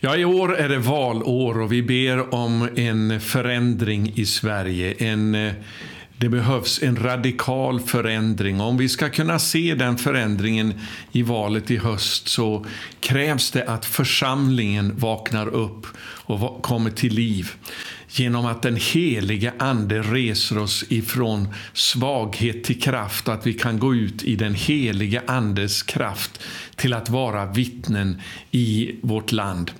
Ja, i år är det valår och vi ber om en förändring i Sverige. En, eh, det behövs en radikal förändring. Om vi ska kunna se den förändringen i valet i höst så krävs det att församlingen vaknar upp och kommer till liv genom att den helige Ande reser oss ifrån svaghet till kraft, att vi kan gå ut i den helige Andes kraft till att vara vittnen i vårt land.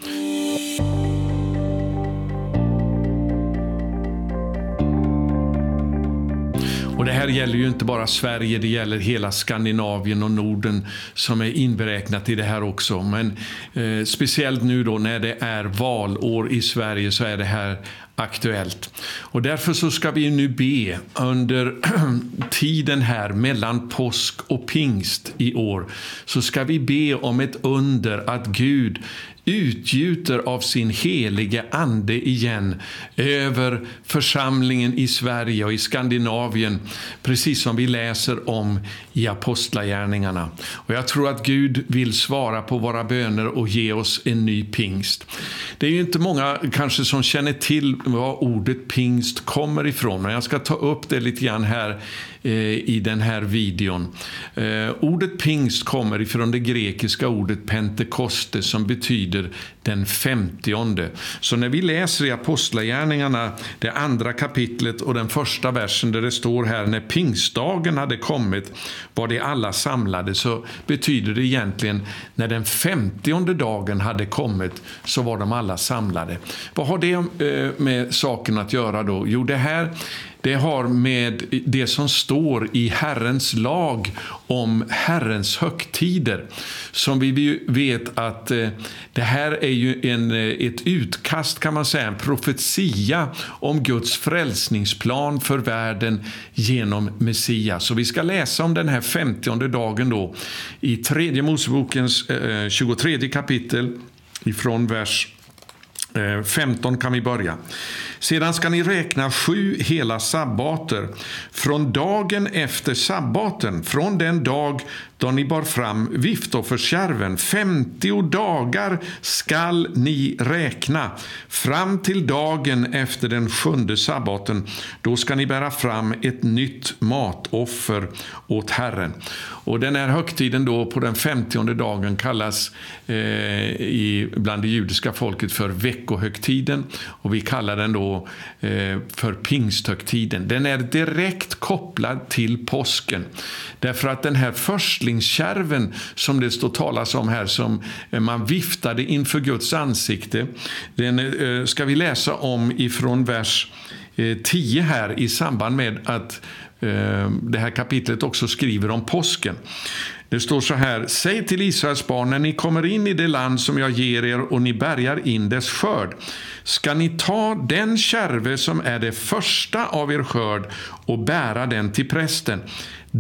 Och Det här gäller ju inte bara Sverige, det gäller hela Skandinavien och Norden som är inberäknat i det här också. Men eh, speciellt nu då när det är valår i Sverige så är det här aktuellt. Och därför så ska vi nu be under tiden här mellan påsk och pingst i år så ska vi be om ett under att Gud utgjuter av sin helige Ande igen över församlingen i Sverige och i Skandinavien, precis som vi läser om i Apostlagärningarna. Och jag tror att Gud vill svara på våra böner och ge oss en ny pingst. Det är ju inte många kanske som känner till var ordet pingst kommer ifrån, men jag ska ta upp det lite grann här Eh, i den här videon. Eh, ordet pingst kommer ifrån det grekiska ordet pentekoste som betyder den femtionde. Så när vi läser i Apostlagärningarna, det andra kapitlet och den första versen där det står här när pingstdagen hade kommit var de alla samlade så betyder det egentligen när den femtionde dagen hade kommit så var de alla samlade. Vad har det eh, med saken att göra då? Jo, det här det har med det som står i Herrens lag om Herrens högtider. Som vi vet att eh, det här är ju en, eh, ett utkast, kan man säga, en profetia om Guds frälsningsplan för världen genom Messias. Så vi ska läsa om den här femtionde dagen då i tredje Mosebokens eh, 23 kapitel ifrån vers eh, 15 kan vi börja. Sedan ska ni räkna sju hela sabbater från dagen efter sabbaten, från den dag då ni bar fram viftofferskärven. Femtio dagar skall ni räkna, fram till dagen efter den sjunde sabbaten. Då ska ni bära fram ett nytt matoffer åt Herren. Och den här högtiden då på den femtionde dagen kallas eh, i, bland det judiska folket för veckohögtiden och vi kallar den då eh, för pingsthögtiden. Den är direkt kopplad till påsken. Därför att den här förstlingskärven som det står talas om här, som eh, man viftade inför Guds ansikte, den eh, ska vi läsa om ifrån vers eh, 10 här i samband med att det här kapitlet också skriver om påsken. Det står så här, säg till Israels barn när ni kommer in i det land som jag ger er och ni bärgar in dess skörd, ska ni ta den kärve som är det första av er skörd och bära den till prästen.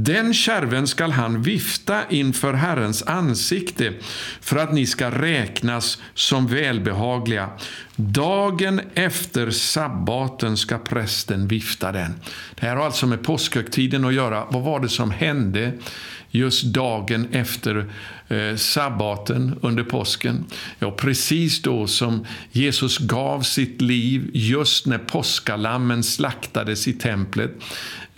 Den kärven skall han vifta inför Herrens ansikte för att ni ska räknas som välbehagliga. Dagen efter sabbaten ska prästen vifta den. Det här har alltså med påskhögtiden att göra. Vad var det som hände just dagen efter eh, sabbaten under påsken. Ja, precis då som Jesus gav sitt liv, just när påskalammen slaktades i templet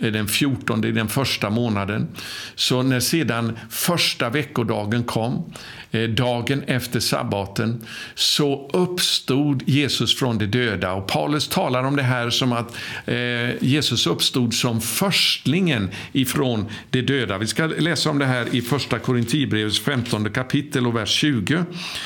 den 14 i den första månaden. Så när sedan första veckodagen kom, eh, dagen efter sabbaten, så uppstod Jesus från de döda. Och Paulus talar om det här som att eh, Jesus uppstod som förstlingen ifrån de döda. Vi ska läsa om det här i första Korintierbrevets 15 kapitel och vers 20.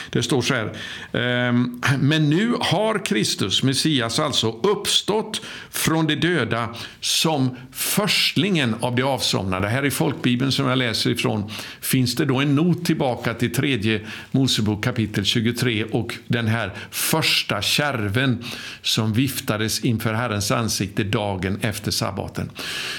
Det står så här. Ehm, Men nu har Kristus, Messias alltså, uppstått från de döda som förstlingen av de avsomnade. Här i folkbibeln som jag läser ifrån finns det då en not tillbaka till tredje Mosebok kapitel 23 och den här första kärven som viftades inför Herrens ansikte dagen efter sabbaten.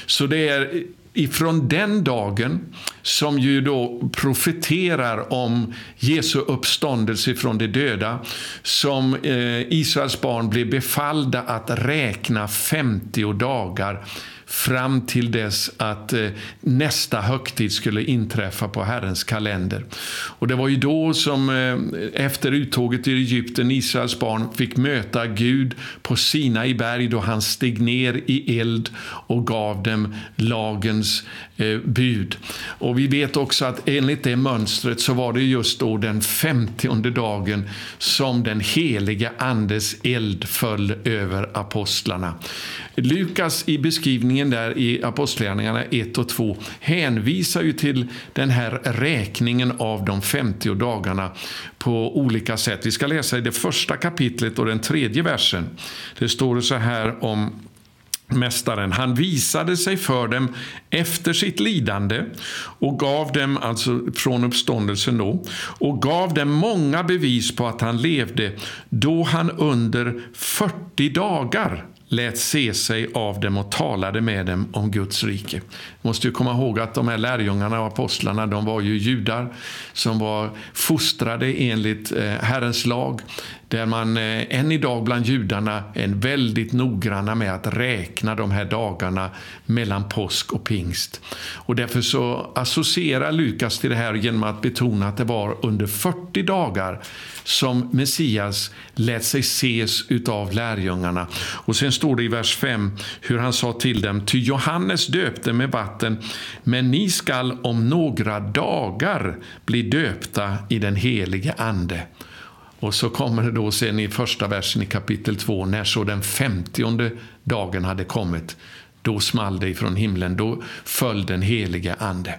Så det är ifrån den dagen som ju då profeterar om Jesu uppståndelse från de döda som eh, Israels barn blev befallda att räkna 50 dagar fram till dess att eh, nästa högtid skulle inträffa på Herrens kalender. Och Det var ju då som eh, efter uttåget ur Egypten Israels barn fick möta Gud på Sinai berg då han steg ner i eld och gav dem lagens eh, bud. Och Vi vet också att enligt det mönstret så var det just då den femtionde dagen som den heliga Andes eld föll över apostlarna. Lukas i beskrivningen där i Apostlagärningarna 1 och 2 hänvisar ju till den här räkningen av de 50 dagarna på olika sätt. Vi ska läsa i det första kapitlet och den tredje versen. Det står så här om Mästaren, han visade sig för dem efter sitt lidande och gav dem, alltså från uppståndelsen då, och gav dem många bevis på att han levde då han under 40 dagar lät se sig av dem och talade med dem om Guds rike. måste ju komma ihåg att de här lärjungarna och apostlarna de var ju judar som var fostrade enligt eh, Herrens lag där man eh, än idag bland judarna är väldigt noggranna med att räkna de här dagarna mellan påsk och pingst. Och därför så associerar Lukas till det här genom att betona att det var under 40 dagar som Messias lät sig ses utav lärjungarna. Och sen står det i vers 5 hur han sa till dem, ty Johannes döpte med vatten, men ni skall om några dagar bli döpta i den helige Ande. Och så kommer det då sen i första versen i kapitel 2, när så den femtionde dagen hade kommit, då small det ifrån himlen, då föll den helige Ande.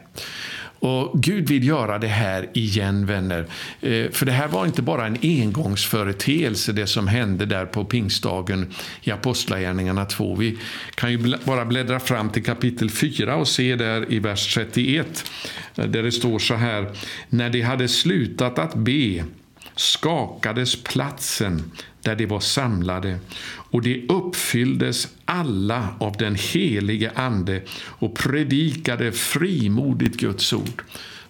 Och Gud vill göra det här igen, vänner. Eh, för det här var inte bara en engångsföreteelse, det som hände där på pingstdagen i Apostlagärningarna 2. Vi kan ju bara bläddra fram till kapitel 4 och se där i vers 31, eh, där det står så här. När de hade slutat att be skakades platsen där de var samlade och de uppfylldes alla av den helige Ande och predikade frimodigt Guds ord.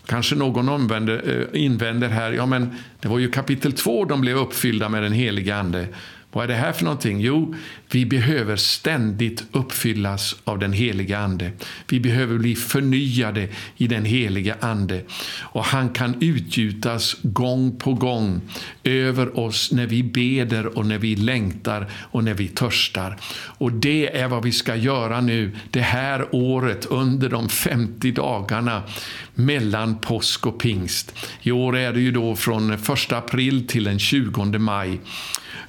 Kanske någon omvänder, eh, invänder här, ja men det var ju kapitel 2 de blev uppfyllda med den helige Ande. Vad är det här för någonting? Jo, vi behöver ständigt uppfyllas av den heliga Ande. Vi behöver bli förnyade i den heliga Ande. Och han kan utgjutas gång på gång över oss när vi beder och när vi längtar och när vi törstar. Och det är vad vi ska göra nu det här året under de 50 dagarna mellan påsk och pingst. I år är det ju då från 1 april till den 20 maj.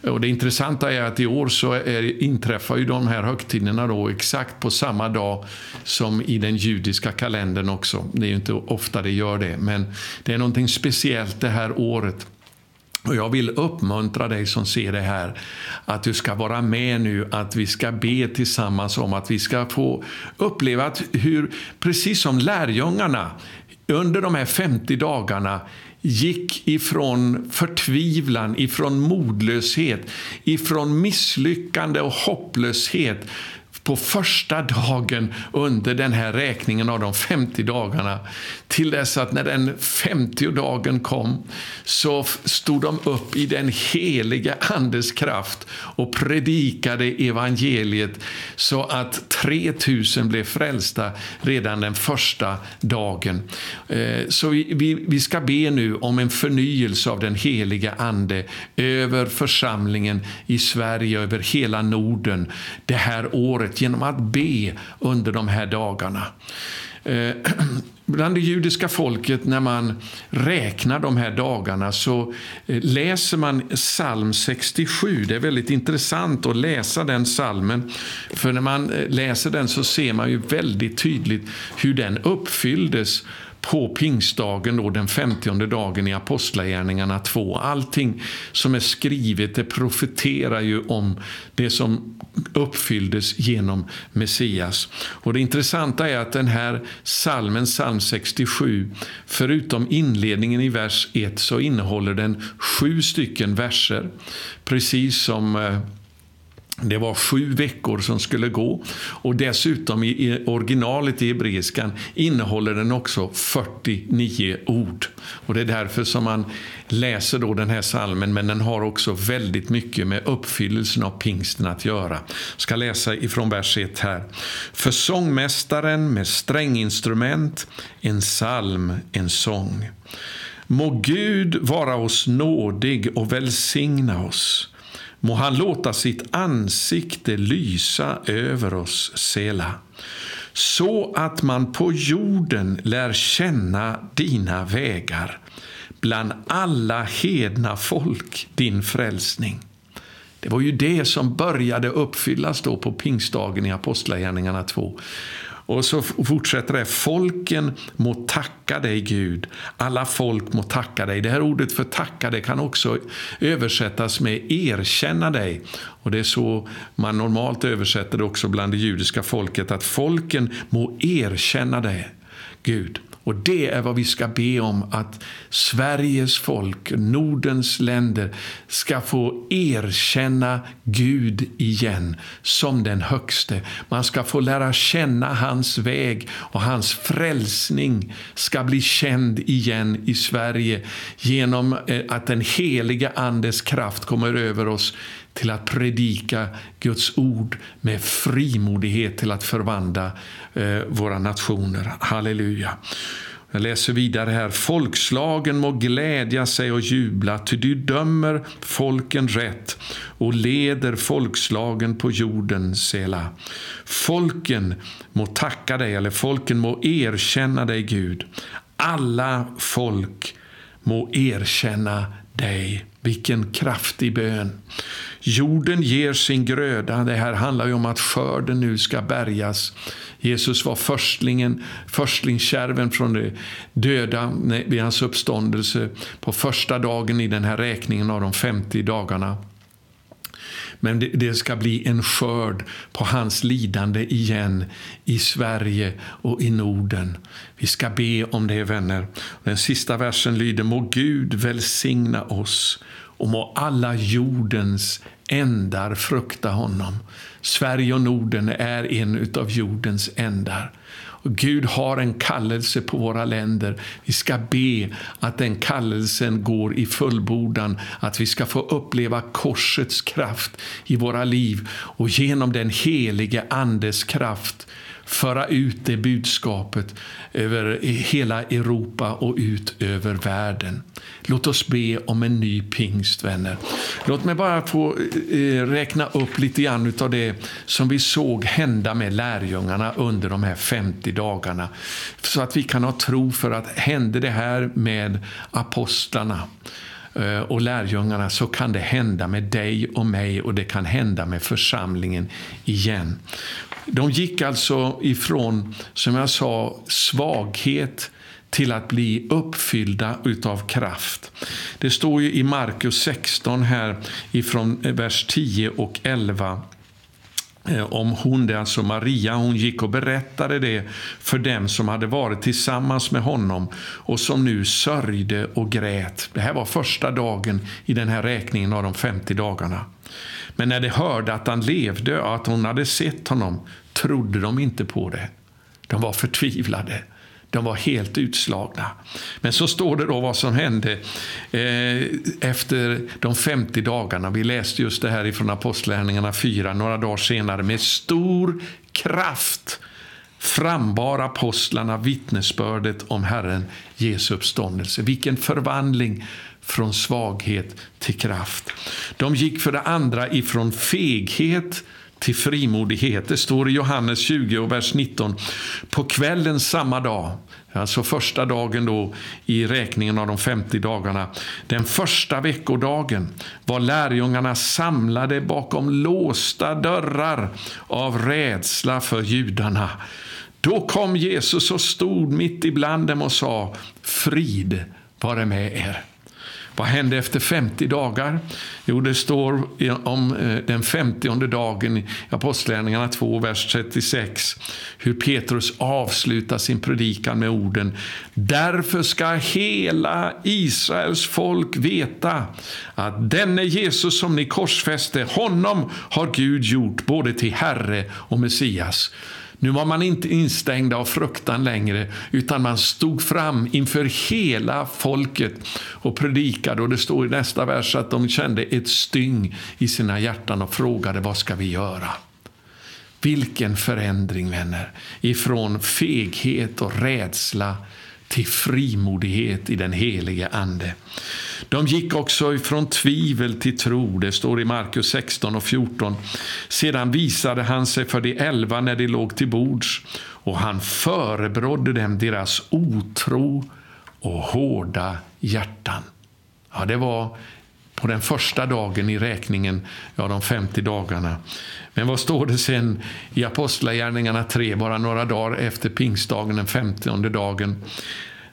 Och det intressanta är att i år så är, inträffar ju de här högtiderna då exakt på samma dag som i den judiska kalendern också. Det är ju inte ofta det gör det, men det är någonting speciellt det här året. Och Jag vill uppmuntra dig som ser det här att du ska vara med nu, att vi ska be tillsammans om att vi ska få uppleva att hur, precis som lärjungarna under de här 50 dagarna gick ifrån förtvivlan, ifrån modlöshet, ifrån misslyckande och hopplöshet på första dagen under den här räkningen av de 50 dagarna. Till dess att när den 50 dagen kom så stod de upp i den heliga Andes kraft och predikade evangeliet så att 3000 blev frälsta redan den första dagen. Eh, så vi, vi ska be nu om en förnyelse av den heliga Ande över församlingen i Sverige, över hela Norden det här året genom att be under de här dagarna. Eh, bland det judiska folket, när man räknar de här dagarna, så eh, läser man psalm 67. Det är väldigt intressant att läsa den psalmen. För när man eh, läser den så ser man ju väldigt tydligt hur den uppfylldes på pingstdagen, då, den femtionde dagen i Apostlagärningarna 2. Allting som är skrivet det profeterar ju om det som uppfylldes genom Messias. Och Det intressanta är att den här salmen, psalm 67, förutom inledningen i vers 1 så innehåller den sju stycken verser. Precis som eh, det var sju veckor som skulle gå och dessutom i originalet i hebreiskan innehåller den också 49 ord. Och Det är därför som man läser då den här salmen men den har också väldigt mycket med uppfyllelsen av pingsten att göra. Jag ska läsa ifrån vers 1 här. För sångmästaren med stränginstrument, en psalm, en sång. Må Gud vara oss nådig och välsigna oss. Må han låta sitt ansikte lysa över oss, Sela, så att man på jorden lär känna dina vägar, bland alla hedna folk din frälsning. Det var ju det som började uppfyllas då på pingstdagen i Apostlagärningarna 2. Och så fortsätter det. Folken må tacka dig, Gud. Alla folk må tacka dig. Det här ordet för tacka det kan också översättas med erkänna dig. Och Det är så man normalt översätter det också bland det judiska folket. Att folken må erkänna dig, Gud. Och det är vad vi ska be om, att Sveriges folk, Nordens länder, ska få erkänna Gud igen som den högste. Man ska få lära känna hans väg och hans frälsning ska bli känd igen i Sverige genom eh, att den heliga Andes kraft kommer över oss till att predika Guds ord med frimodighet till att förvandla eh, våra nationer. Halleluja. Jag läser vidare här. Folkslagen må glädja sig och jubla, ty du dömer folken rätt och leder folkslagen på jorden, Sela. Folken må tacka dig, eller folken må erkänna dig, Gud. Alla folk må erkänna dig. Vilken kraftig bön. Jorden ger sin gröda. Det här handlar ju om att skörden nu ska bärgas. Jesus var förstlingen, förstlingskärven från de döda vid hans uppståndelse på första dagen i den här räkningen av de 50 dagarna. Men det, ska bli en skörd på hans lidande igen i Sverige och i Norden. Vi ska be om det, vänner. Den sista versen lyder Må Gud välsigna oss och må alla jordens ändar frukta honom. Sverige och Norden är en av jordens ändar. Gud har en kallelse på våra länder. Vi ska be att den kallelsen går i fullbordan, att vi ska få uppleva korsets kraft i våra liv och genom den helige Andes kraft föra ut det budskapet över hela Europa och ut över världen. Låt oss be om en ny pingst, vänner. Låt mig bara få eh, räkna upp lite grann av det som vi såg hända med lärjungarna under de här 50 dagarna. Så att vi kan ha tro för att hände det här med apostlarna eh, och lärjungarna så kan det hända med dig och mig och det kan hända med församlingen igen. De gick alltså ifrån, som jag sa, svaghet till att bli uppfyllda utav kraft. Det står ju i Markus 16 här ifrån vers 10 och 11 Eh, om hon, det alltså Maria, hon gick och berättade det för dem som hade varit tillsammans med honom och som nu sörjde och grät. Det här var första dagen i den här räkningen av de 50 dagarna. Men när de hörde att han levde och att hon hade sett honom trodde de inte på det. De var förtvivlade. De var helt utslagna. Men så står det då vad som hände eh, efter de 50 dagarna. Vi läste just det här ifrån Apostlagärningarna 4, några dagar senare. Med stor kraft frambar apostlarna vittnesbördet om Herren Jesu uppståndelse. Vilken förvandling från svaghet till kraft. De gick för det andra ifrån feghet till frimodighet. Det står i Johannes 20 och vers 19. På kvällen samma dag, alltså första dagen då i räkningen av de 50 dagarna, den första veckodagen var lärjungarna samlade bakom låsta dörrar av rädsla för judarna. Då kom Jesus och stod mitt ibland dem och sa, frid vare med er. Vad hände efter 50 dagar? Jo, det står om eh, den 50 dagen i Apostlagärningarna 2, vers 36, hur Petrus avslutar sin predikan med orden Därför ska hela Israels folk veta att denne Jesus som ni korsfäste, honom har Gud gjort både till Herre och Messias. Nu var man inte instängd av fruktan längre, utan man stod fram inför hela folket och predikade. Och Det står i nästa vers att de kände ett styng i sina hjärtan och frågade vad ska vi göra? Vilken förändring, vänner! Ifrån feghet och rädsla till frimodighet i den helige Ande. De gick också ifrån tvivel till tro. Det står i Markus 16 och 14. Sedan visade han sig för de elva när de låg till bords och han förebrådde dem deras otro och hårda hjärtan. Ja, det var på den första dagen i räkningen, ja de 50 dagarna. Men vad står det sen i Apostlagärningarna 3, bara några dagar efter pingstdagen, den 50 dagen?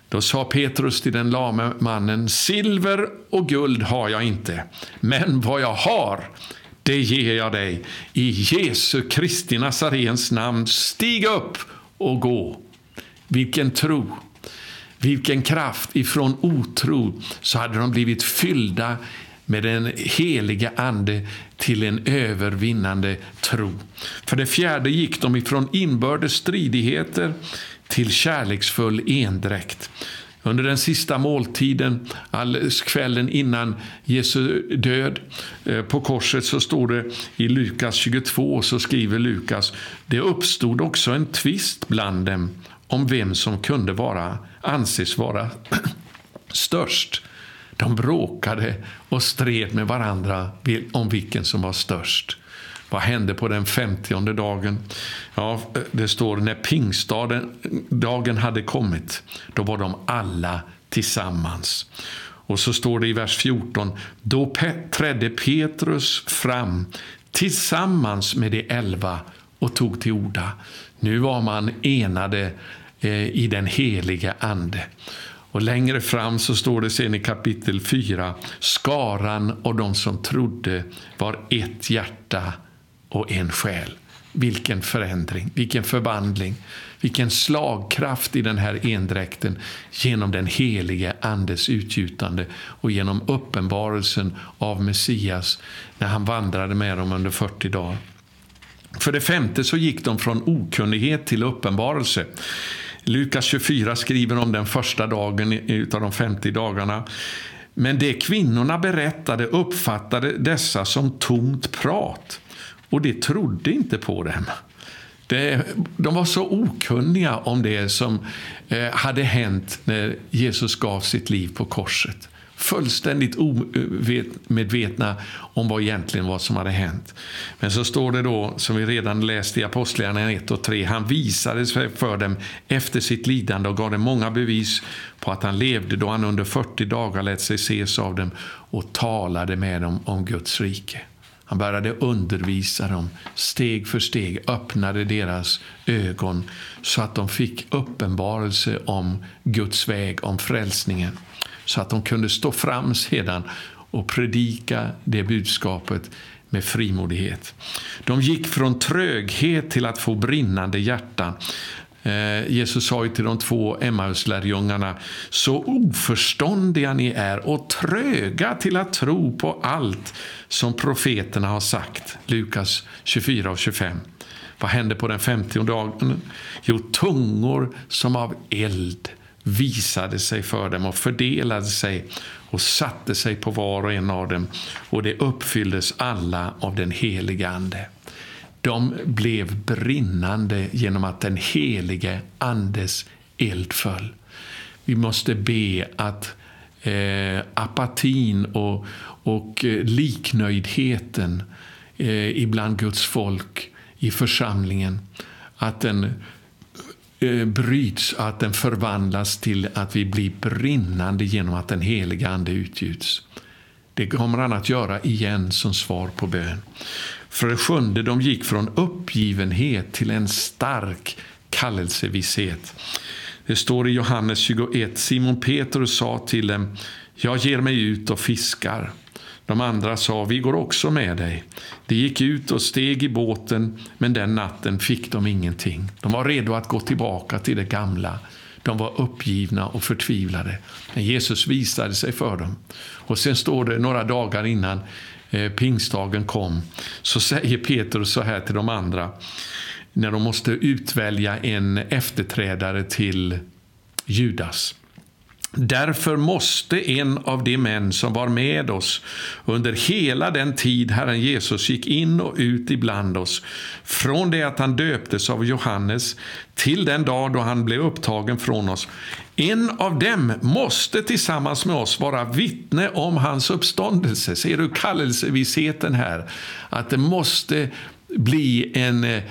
Då sa Petrus till den lame mannen, silver och guld har jag inte, men vad jag har, det ger jag dig. I Jesu Kristi Nazarens namn, stig upp och gå. Vilken tro! Vilken kraft! Ifrån otro så hade de blivit fyllda med den heliga Ande till en övervinnande tro. För det fjärde gick de ifrån inbördes stridigheter till kärleksfull endräkt. Under den sista måltiden, kvällen innan Jesu död eh, på korset, så står det i Lukas 22, så skriver Lukas, det uppstod också en tvist bland dem om vem som kunde vara, anses vara störst. De bråkade och stred med varandra om vilken som var störst. Vad hände på den femtionde dagen? Ja, det står när pingstdagen hade kommit, då var de alla tillsammans. Och så står det i vers 14, då trädde Petrus fram tillsammans med de elva och tog till orda. Nu var man enade eh, i den heliga Ande. Och längre fram så står det sen i kapitel 4, skaran och de som trodde var ett hjärta och en själ. Vilken förändring, vilken förvandling, vilken slagkraft i den här endräkten genom den helige Andes utgjutande och genom uppenbarelsen av Messias när han vandrade med dem under 40 dagar. För det femte så gick de från okunnighet till uppenbarelse. Lukas 24 skriver om den första dagen av de 50 dagarna. Men det kvinnorna berättade uppfattade dessa som tomt prat och de trodde inte på dem. Det, de var så okunniga om det som eh, hade hänt när Jesus gav sitt liv på korset. Fullständigt omedvetna om vad egentligen vad som hade hänt. Men så står det då, som vi redan läst i Apostlagärningarna 1 och 3, han visade sig för dem efter sitt lidande och gav dem många bevis på att han levde då han under 40 dagar lät sig ses av dem och talade med dem om Guds rike. Han började undervisa dem steg för steg, öppnade deras ögon så att de fick uppenbarelse om Guds väg, om frälsningen. Så att de kunde stå fram sedan och predika det budskapet med frimodighet. De gick från tröghet till att få brinnande hjärtan. Eh, Jesus sa ju till de två Emmaus-lärjungarna så oförståndiga ni är och tröga till att tro på allt som profeterna har sagt. Lukas 24 och 25. Vad hände på den 50 dagen? Jo, tungor som av eld visade sig för dem och fördelade sig och satte sig på var och en av dem och det uppfylldes alla av den heliga Ande. De blev brinnande genom att den helige Andes eld föll. Vi måste be att eh, apatin och, och eh, liknöjdheten eh, ibland Guds folk i församlingen, att den Eh, bryts, att den förvandlas till att vi blir brinnande genom att den heliga Ande utgjuts. Det kommer han att göra igen som svar på bön. För det sjunde, de gick från uppgivenhet till en stark kallelsevisshet. Det står i Johannes 21, Simon Petrus sa till dem, jag ger mig ut och fiskar. De andra sa, vi går också med dig. De gick ut och steg i båten, men den natten fick de ingenting. De var redo att gå tillbaka till det gamla. De var uppgivna och förtvivlade. Men Jesus visade sig för dem. Och sen står det några dagar innan eh, pingstdagen kom, så säger Petrus så här till de andra, när de måste utvälja en efterträdare till Judas. Därför måste en av de män som var med oss under hela den tid Herren Jesus gick in och ut ibland oss, från det att han döptes av Johannes till den dag då han blev upptagen från oss, en av dem måste tillsammans med oss vara vittne om hans uppståndelse. Ser du kallelsevissheten här? Att det måste bli en, eh,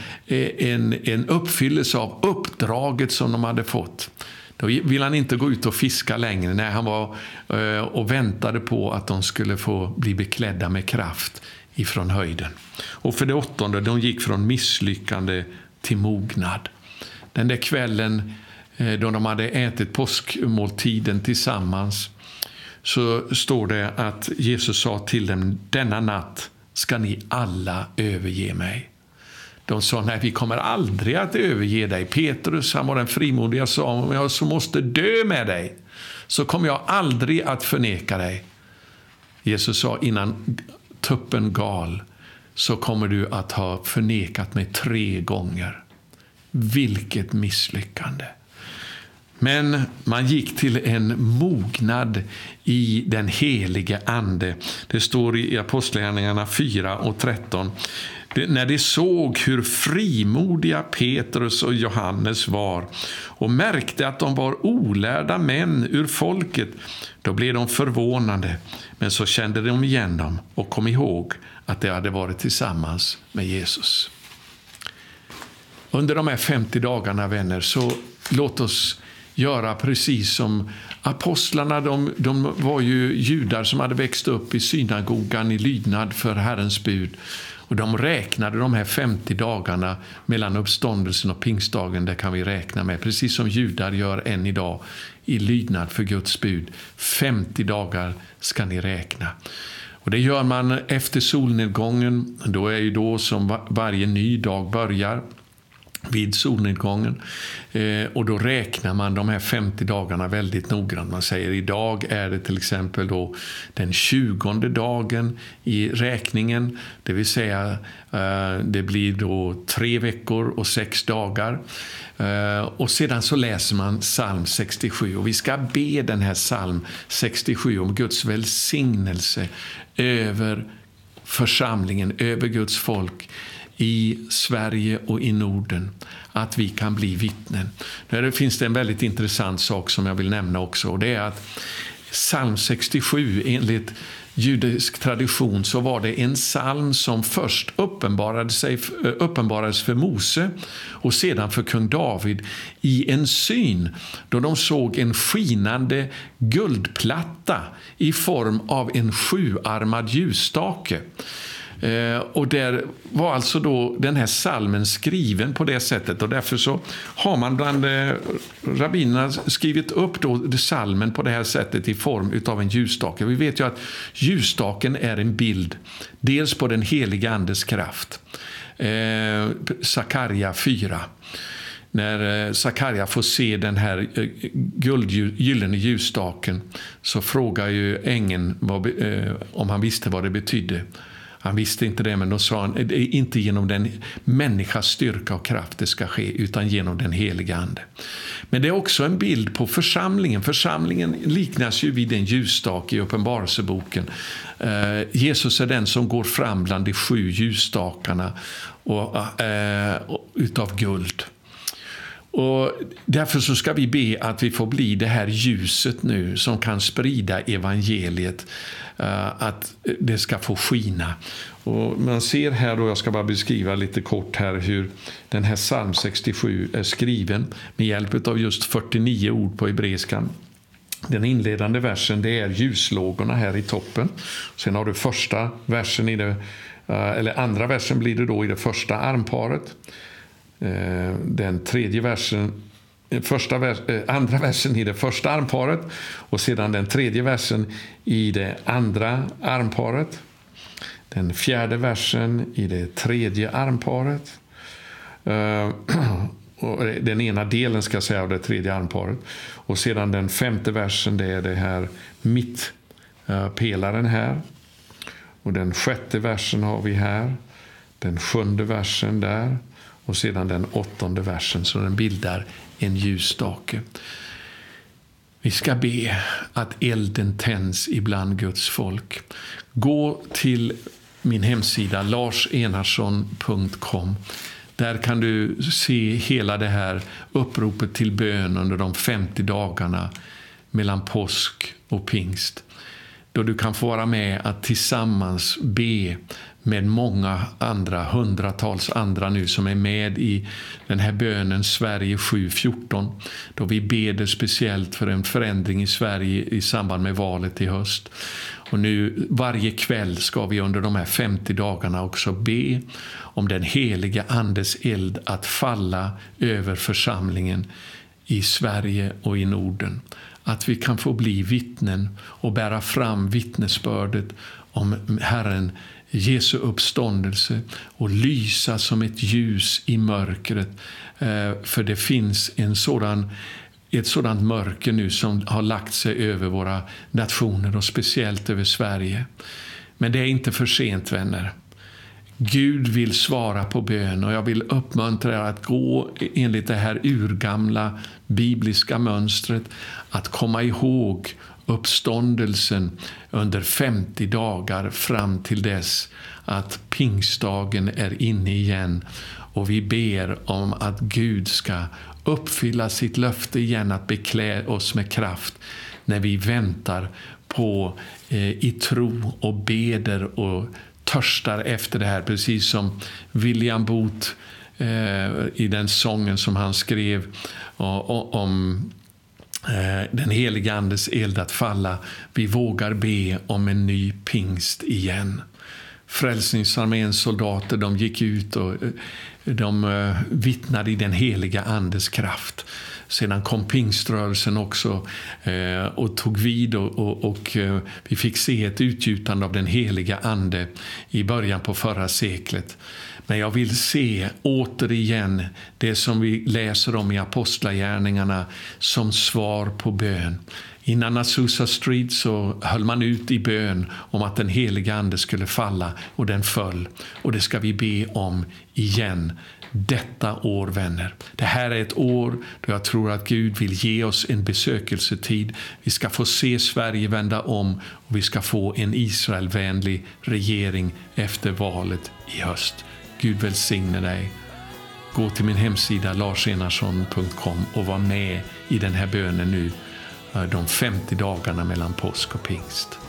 en, en uppfyllelse av uppdraget som de hade fått. Då ville han inte gå ut och fiska längre. när han var eh, och väntade på att de skulle få bli beklädda med kraft ifrån höjden. Och för det åttonde, de gick från misslyckande till mognad. Den där kvällen eh, då de hade ätit påskmåltiden tillsammans så står det att Jesus sa till dem, denna natt ska ni alla överge mig. De sa, nej vi kommer aldrig att överge dig. Petrus, han var den frimodiga, sa, om jag så måste dö med dig, så kommer jag aldrig att förneka dig. Jesus sa, innan tuppen gal, så kommer du att ha förnekat mig tre gånger. Vilket misslyckande! Men man gick till en mognad i den helige Ande. Det står i Apostlagärningarna 4 och 13 när de såg hur frimodiga Petrus och Johannes var och märkte att de var olärda män ur folket, då blev de förvånade. Men så kände de igen dem och kom ihåg att de hade varit tillsammans med Jesus. Under de här 50 dagarna, vänner, så låt oss göra precis som apostlarna. De, de var ju judar som hade växt upp i synagogan i lydnad för Herrens bud. Och de räknade de här 50 dagarna mellan uppståndelsen och pingstdagen, det kan vi räkna med, precis som judar gör än idag i lydnad för Guds bud. 50 dagar ska ni räkna. Och Det gör man efter solnedgången, då är ju då som varje ny dag börjar vid solnedgången. Eh, och då räknar man de här 50 dagarna väldigt noggrant. Man säger idag är det till exempel då den 20 dagen i räkningen. Det vill säga eh, det blir då tre veckor och sex dagar. Eh, och sedan så läser man psalm 67 och vi ska be den här psalm 67 om Guds välsignelse över församlingen, över Guds folk i Sverige och i Norden att vi kan bli vittnen. Där finns det en väldigt intressant sak som jag vill nämna också. och det är att Psalm 67 enligt judisk tradition så var det en psalm som först uppenbarade sig, eh, uppenbarades för Mose och sedan för kung David i en syn då de såg en skinande guldplatta i form av en sjuarmad ljusstake. Eh, och där var alltså då den här salmen skriven på det sättet och därför så har man bland eh, rabbinerna skrivit upp då salmen på det här sättet i form av en ljusstake. Vi vet ju att ljusstaken är en bild dels på den heliga Andes kraft. Eh, Sakarja 4 när eh, Sakarja får se den här eh, guld, gyllene ljusstaken så frågar ju ängeln om han visste vad det betydde. Han visste inte det, men då sa han det är inte genom den människas styrka och kraft det ska ske, utan genom den heliga Ande. Men det är också en bild på församlingen. Församlingen liknas ju vid en ljusstake i Uppenbarelseboken. Eh, Jesus är den som går fram bland de sju ljusstakarna och, eh, utav guld. Och därför så ska vi be att vi får bli det här ljuset nu som kan sprida evangeliet. Eh, att det ska få skina. Och man ser här, och jag ska bara beskriva lite kort här hur den här psalm 67 är skriven med hjälp av just 49 ord på hebreiskan. Den inledande versen det är ljuslågorna här i toppen. Sen har du första versen i det, eh, eller andra versen blir det då i det första armparet. Eh, den tredje versen eh, första vers, eh, andra versen i det första armparet och sedan den tredje versen i det andra armparet. Den fjärde versen i det tredje armparet. Den ena delen ska säga av det tredje armparet. Och sedan den femte versen, det är det här mittpelaren här. Och den sjätte versen har vi här. Den sjunde versen där. Och sedan den åttonde versen, så den bildar en ljusstake. Vi ska be att elden tänds ibland Guds folk. Gå till min hemsida larsenarsson.com. Där kan du se hela det här uppropet till bön under de 50 dagarna mellan påsk och pingst. Då du kan få vara med att tillsammans be med många andra, hundratals andra nu som är med i den här bönen Sverige 7.14. Då vi ber speciellt för en förändring i Sverige i samband med valet i höst. Och nu varje kväll ska vi under de här 50 dagarna också be om den heliga Andes eld att falla över församlingen i Sverige och i Norden. Att vi kan få bli vittnen och bära fram vittnesbördet om Herren Jesu uppståndelse och lysa som ett ljus i mörkret. Eh, för det finns en sådan, ett sådant mörker nu som har lagt sig över våra nationer och speciellt över Sverige. Men det är inte för sent, vänner. Gud vill svara på bön och jag vill uppmuntra er att gå enligt det här urgamla bibliska mönstret, att komma ihåg uppståndelsen under 50 dagar fram till dess att pingstdagen är inne igen. Och vi ber om att Gud ska uppfylla sitt löfte igen att beklä oss med kraft när vi väntar på eh, i tro och beder och törstar efter det här, precis som William Booth eh, i den sången som han skrev eh, om Eh, den heliga Andes eld att falla. Vi vågar be om en ny pingst igen. Frälsningsarméns soldater de gick ut och eh, de eh, vittnade i den heliga Andes kraft. Sedan kom pingströrelsen också och tog vid och, och, vi fick se ett utgjutande av den heliga Ande i början på förra seklet. Men jag vill se återigen det som vi läser om i Apostlagärningarna som svar på bön. Innan Azusa Street så höll man ut i bön om att den heliga Ande skulle falla och den föll. Och det ska vi be om igen detta år, vänner. Det här är ett år då jag tror att Gud vill ge oss en besökelsetid. Vi ska få se Sverige vända om och vi ska få en Israelvänlig regering efter valet i höst. Gud välsigne dig. Gå till min hemsida larsenarsson.com och var med i den här bönen nu eh, de 50 dagarna mellan påsk och pingst.